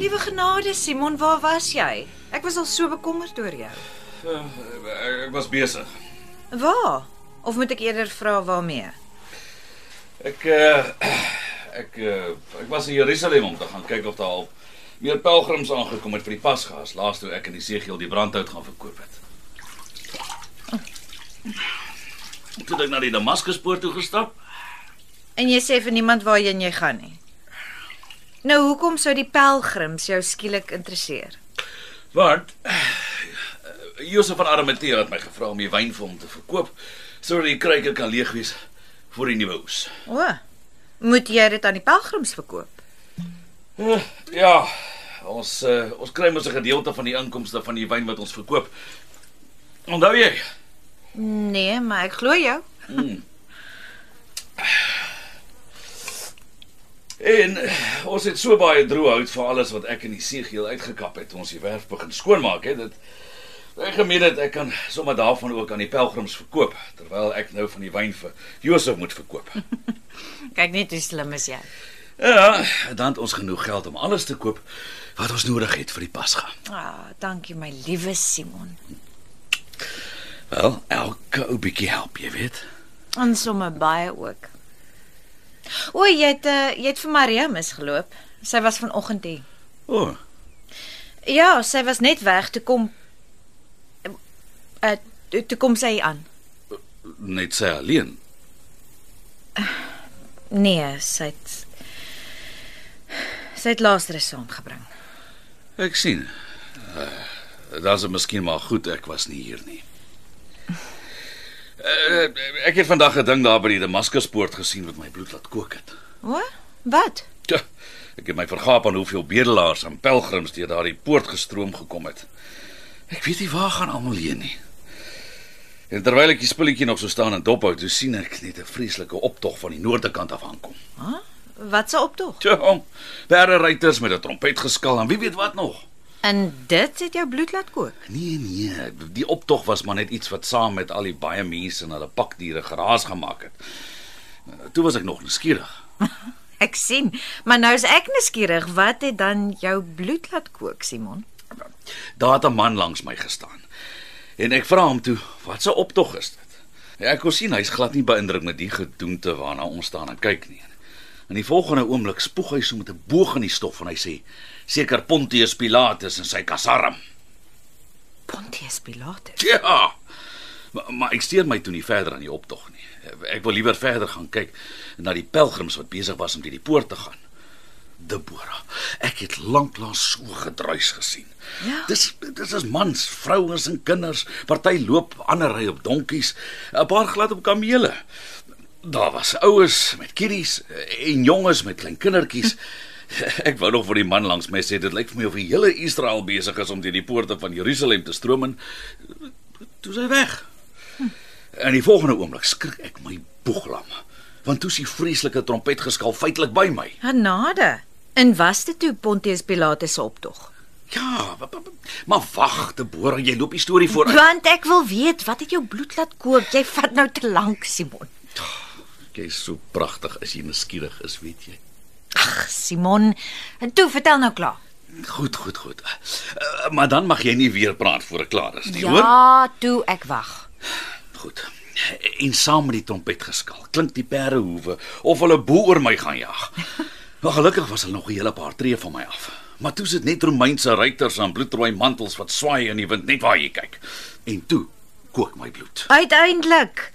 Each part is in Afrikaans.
Liewe genade Simon, waar was jy? Ek was al so bekommerd oor jou. Uh, ek was besig. Waar? Of moet ek eerder vra waarmee? Ek uh, ek uh, ek was in Jerusalem om te gaan kyk of daar al meer pelgrims aangekom het vir die Pasgas, laas toe ek in die Segiel die brandhout gaan verkoop het. Toe het ek na die Damaskuspoort toe gestap. En jy sê vir niemand waarheen jy gaan nie. Nou hoekom sou die pelgrims jou skielik interesseer? Want uh, Josef van Arimatea het my gevra om die wyn vir hom te verkoop sodat die kruike kan leeg wees vir die nuwe oes. O. Moet jy dit aan die pelgrims verkoop? Uh, ja, ons uh, ons kry mos 'n gedeelte van die inkomste van die wyn wat ons verkoop. Onthou jy? Nee, maar ek glo jou. En ons het so baie droëhout vir alles wat ek in die seegiel uitgekap het ons die werf begin skoonmaak het. Dit ek gemeen het ek kan sommer daarvan ook aan die pelgrims verkoop terwyl ek nou van die wyn vir Josef moet verkoop. Kyk net hoe slim is jy. ja, dan het ons genoeg geld om alles te koop wat ons nodig het vir die Pasga. Ah, dankie my liewe Simon. Wel, elke ou bietjie help, jy weet. En sommer baie ook. O, jy het uh, jy het vir Maria misgeloop. Sy was vanoggend hier. O, oh, Ja, sy was net weg toe kom uh, toe, toe kom sy aan. net sy alleen. Nee, sy het sy het Lazarus saamgebring. Ek sien. Uh, Daar's miskien maar goed ek was nie hier nie. Uh, ek het vandag 'n ding daar by die Damaskuspoort gesien wat my bloed laat kook het. O? Wat? Tja, ek het my vergaap aan hoeveel bedelaars en pelgrims deur daardie poort gestroom gekom het. Ek weet nie waar gaan almal heen nie. En terwyl ek die spulletjie nog so staan en dophou, toe sien ek net 'n vreeslike optog van die noorde kant af aankom. Huh? Wat se optog? Tja, perde ruiters met 'n trompet geskal en wie weet wat nog. En dit het jou bloed laat kook. Nee nee, die optog was maar net iets wat saam met al die baie mense en hulle pakdiere geraas gemaak het. Toe was ek nog nuuskierig. Ek sien, maar nou is ek nuuskierig, wat het dan jou bloed laat kook, Simon? Daar het 'n man langs my gestaan. En ek vra hom toe, "Wat 'n optog is dit?" Ja, ek kon sien hy's glad nie beïndruk met die gedoente waarna ons staan en kyk nie. In die volgende oomblik spoeg hy so met 'n boog in die stof en hy sê, "Seker Pontius Pilatus en sy kasarm." Pontius Pilatus. Ja. Maar, maar ek steur my toe nie verder aan die optog nie. Ek wil liewer verder gaan kyk na die pelgrims wat besig was om deur die poort te gaan. Deborah, ek het lanklaas so gedruis gesien. Ja. Dis dis is mans, vrouens en kinders, party loop, ander ry op donkies, 'n paar glad op kamele. Daar was oues met kiddies en jonges met klein kindertjies. Ek wou nog vir die man langs my sê dit lyk vir my of die hele Israel besig is om deur die poorte van Jerusalem te stroom en toe sy weg. In die volgende oomblik skrik ek my boeglam, want toe is die vreeslike trompetgeskal feitelik by my. Genade. En was dit toe Pontius Pilatus se optog? Ja, maar wag, Deborah, jy loop die storie voor. Want ek wil weet wat het jou bloed laat kook? Jy vat nou te lank, Simon. Jy's so pragtig as jy nuuskierig is, weet jy. Ag, Simon, en toe vertel nou klaar. Goed, goed, goed. Uh, maar dan mag jy nie weer praat voor ek klaar is nie, hoor? Ja, toe ek wag. Goed. En saam met die trompetgeskal klink die perdehoewe of hulle bo oor my gaan jag. Maar gelukkig was hulle nog 'n hele paar tree van my af. Maar toe sit net Romeinse ruiters aan bloedrooi mantels wat swaai in die wind net waar jy kyk. En toe kook my bloed. Uiteindelik.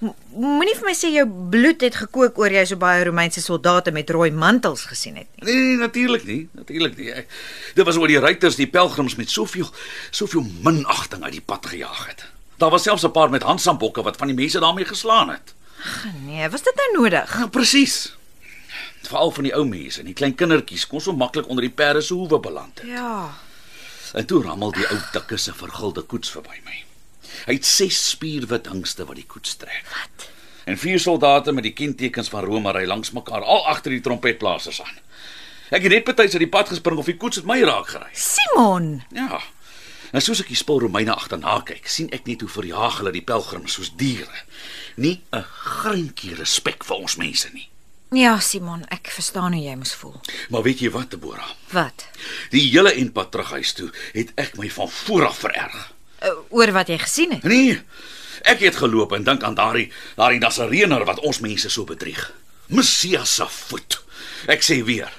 Moenie vir my sê jou bloed het gekook oor jy so baie Romeinse soldate met rooi mantels gesien het nie. Nee, nee natuurlik nie, natuurlik nie. Ek, dit was oor die ruiters, die pelgrims met soveel soveel minagting uit die pad gejaag het. Daar was selfs 'n paar met handsambokke wat van die mense daarmee geslaan het. Ag nee, was dit nou nodig? Ja, presies. Veral van die ou mense en die klein kindertjies kon so maklik onder die perde se hoewe beland het. Ja. En toe rammel die ou dikke se vergulde koets verby my. Hy het ses spierwit hingste wat die koets trek. Wat? En vier soldate met die kentekens van Rome ry langs mekaar al agter die trompetblasers aan. Ek het net betyds uit die pad gespring of die koets het my raak gery. Simon, Ja. En soos ek die spul Romeine agterna kyk, sien ek net hoe verjaag hulle die pelgrims soos diere. Nie 'n greintjie respek vir ons mense nie. ja Simon, ek verstaan hoe jy moes voel. Maar weet jy wat, Deborah? Wat? Die hele eindpad terug huis toe het ek my van voor af vererg. Uh, oor wat jy gesien het. Nee. Ek het geloop en dink aan daardie daardie Nasareëner wat ons mense so bedrieg. Messias se voet. Ek sê weer,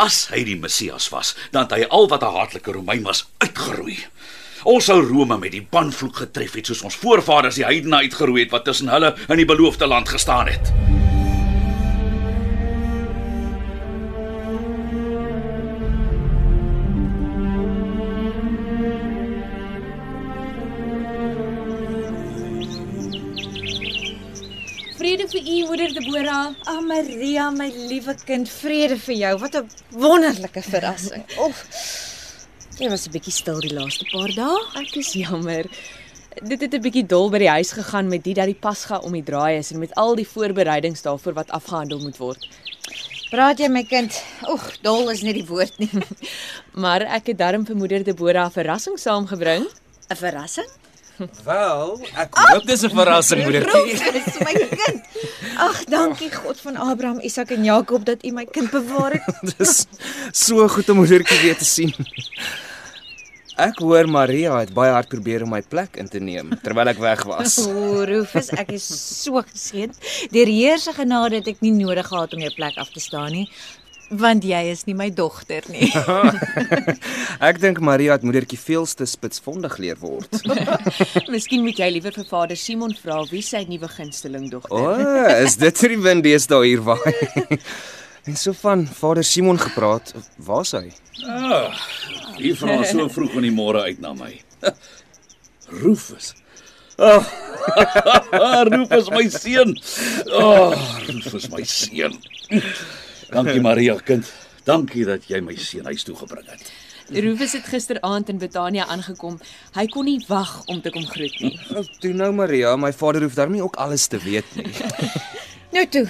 as hy die Messias was, dan het hy al wat 'n haatlike Romein was uitgeroei. Ons sou Rome met die banvloek getref het soos ons voorvaders die heidene uitgeroei het wat tussen hulle in die beloofde land gestaan het. Vrede vir u moeder Deborah. Ag oh, Maria, my liewe kind, vrede vir jou. Wat 'n wonderlike verrassing. Of jy was 'n bietjie stil die laaste paar dae. Ek is jammer. Dit het 'n bietjie dol by die huis gegaan met die dat die pasga om die draai is en met al die voorbereidings daarvoor wat afgehandel moet word. Praat jy my kind? Oeg, dol is nie die woord nie. Maar ek het darm vir moeder Deborah 'n verrassing saamgebring. 'n Verrassing? Wel, ek hoop dis 'n verrassing moedertjie. Dis my kind. Ag, dankie God van Abraham, Isak en Jakob dat U my kind bewaar het. Dis so goed om moedertjie weer te sien. Ek hoor Maria het baie hard probeer om my plek in te neem terwyl ek weg was. O, Rufus, ek is so geseënd. Deur Heer se genade het ek nie nodig gehad om jou plek af te staan nie, want jy is nie my dogter nie. Ek dink Maria het moedertjie veelste spitsvondig leer word. Miskien moet jy liewer vir Vader Simon vra wie sy nuwe gunsteling dogter. O, oh, is dit die wind deesdae hier waai? En so van Vader Simon gepraat, waar's hy? Ah, hier vra so vroeg in die môre uit na my. Rufus. Ah, Rufus my seun. Ah, Rufus my seun. Dankie Maria kind. Dankie dat jy my seun huis toe gebring het. Rufus het gisteraand in Betania aangekom. Hy kon nie wag om te kom groet nie. Toe nou Maria, my vader hoef daarmee ook alles te weet nie. Nou toe,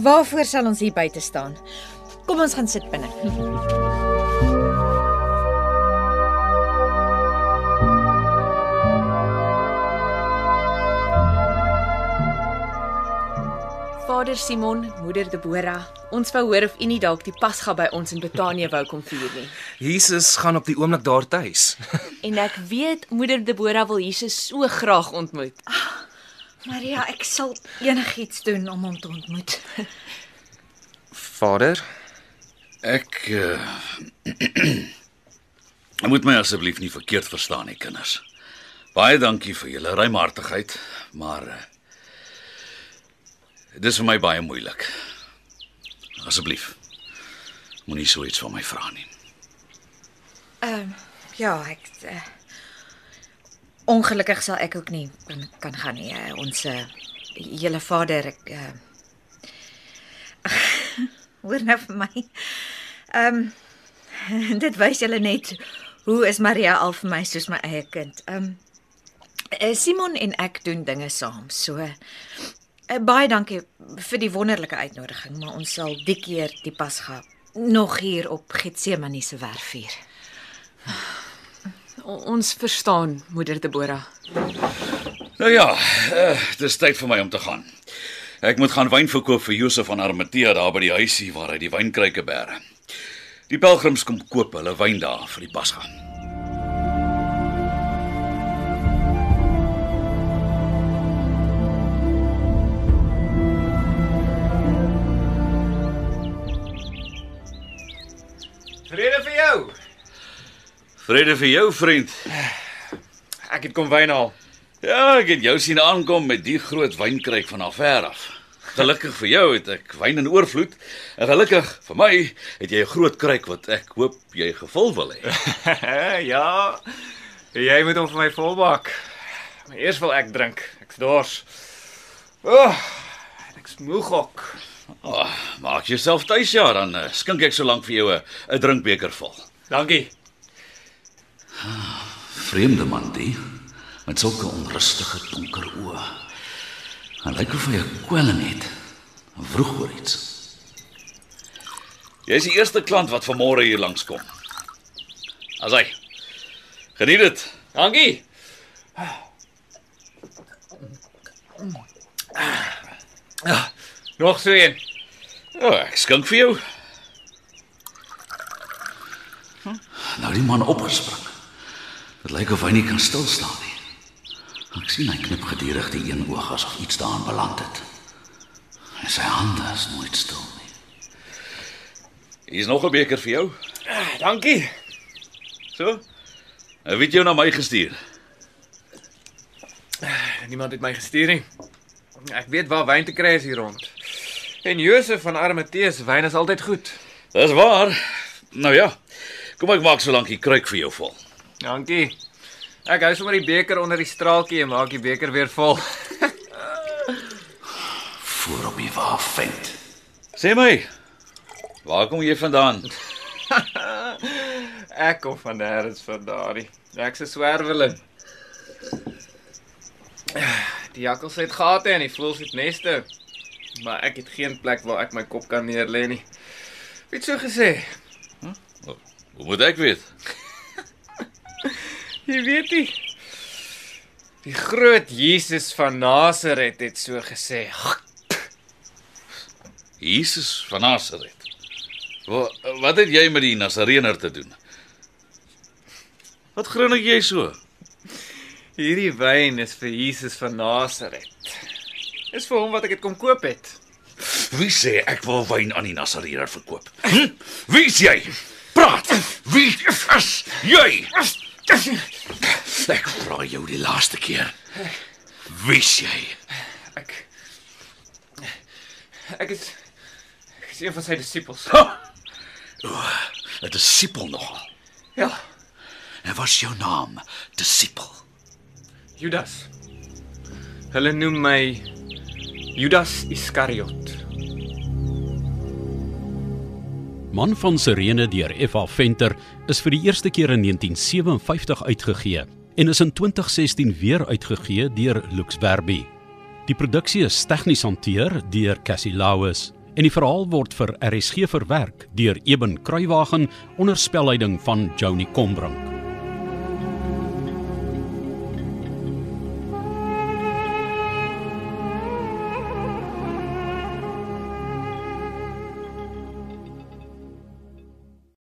waarvoor sal ons hier buite staan? Kom ons gaan sit binne. Vader Simon, moeder Deborah, ons wou hoor of u nie dalk die Pasga by ons in Betanië wou kom vier nie. Jesus gaan op die oomblik daar tuis. En ek weet moeder Deborah wil Jesus so graag ontmoet. Maria, ek sal enigiets doen om hom te ontmoet. Vader, Ek uh, moet my asseblief nie verkeerd verstaan nie, kinders. Baie dankie vir julle ruimhartigheid, maar uh, dis vir my baie moeilik. Asseblief. Moenie so iets van my vra nie. Ehm uh, ja, ek uh, ongelukkig sal ek ook nie kan, kan gaan nie. Uh, ons uh, julle vader ek uh, hoor nou vir my. Ehm um, dit wys julle net hoe is Maria al vir my soos my eie kind. Ehm um, Simon en ek doen dinge saam. So baie dankie vir die wonderlike uitnodiging, maar ons sal die keer die Pasga nog hier op Getsemane se werf vier. O, ons verstaan, moeder Deborah. Nou ja, uh, dis tyd vir my om te gaan. Ek moet gaan wyn verkoop vir Josef van Arimatea daar by die huisie waar hy die wynkruike bære. Die pelgrims kom koop hulle wyn daar vir die Pasga. Vrede vir jou vriend. Ek het kom wyn haal. Ja, ek het jou sien aankom met die groot wynkruik van ver af. Gelukkig vir jou het ek wyn in oorvloed. En gelukkig vir my het jy 'n groot kruik wat ek hoop jy gevul wil hê. ja. Jy moet hom vir my volbak. Maar eers wil ek drink. Ek's dors. Ooh, ek's moeg ook. Oh, maak jouself tuis ja, dan uh, skink ek so lank vir jou 'n drinkbeker vol. Dankie. Vreemde man die met sulke onrustige donker oë. Hy lyk of hy 'n kwelling het. Vroeg oor iets. Jy is die eerste klant wat vanmôre hier langs kom. As hy. Geniet dit. Dankie. Ja, nog so een. Ja, ek skink vir jou. Nou die man opgespring. Dit lyk of hy nie kan stil staan nie. Ek sien hy knip gedurig die een oog asof iets daarin beland het. En sy hande is nooit stil nie. Hier is nog 'n beker vir jou. Dankie. So. Hy het jou na my gestuur. Niemand het my gestuur nie. Ek weet waar wyn te kry is hier rond. En Josef van Arimateus wyn is altyd goed. Dis waar. Nou ja. Kom ek maak solank die kruik vir jou vol. Dankie. Ek hou sommer die beker onder die straaltjie en maak die beker weer vol. Voor op die waar vent. Sê my, waar kom jy vandaan? Ek kom van nêrens vandaan. Ek's 'n swerweling. Die jakkals het gate en die voëls het neste. Maar ek het geen plek waar ek my kop kan neerlê nie. Wie het so gesê? Hoe moet ek weet? Jy weet nie. Die groot Jesus van Nasaret het so gesê. Jesus van Nasaret. Wat wat het jy met die Nasareener te doen? Wat grin jy so? Hierdie wyn is vir Jesus van Nasaret. Is vir hom wat ek dit kom koop het. Wie sê ek wil wyn aan die Nasareener verkoop? Hm? Wie is jy? Praat. Wie is jy? Ek vra jou die laaste keer. Wie is jy? Ek Ek is ek is een van sy disippels. O, 'n disipel nogal. Ja, En wat is jou naam? Disipel. Judas. Hulle noem my Judas Iskariot. Man van Sirene deur F.A. Venter is vir die eerste keer in 1957 uitgegee en is in 2016 weer uitgegee deur Lux Verbi. Die produksie is tegnies hanteer deur Cassie Lauis en die verhaal word vir RSG verwerk deur Eben Kruiwagen onder spelleiding van Joni Combrink.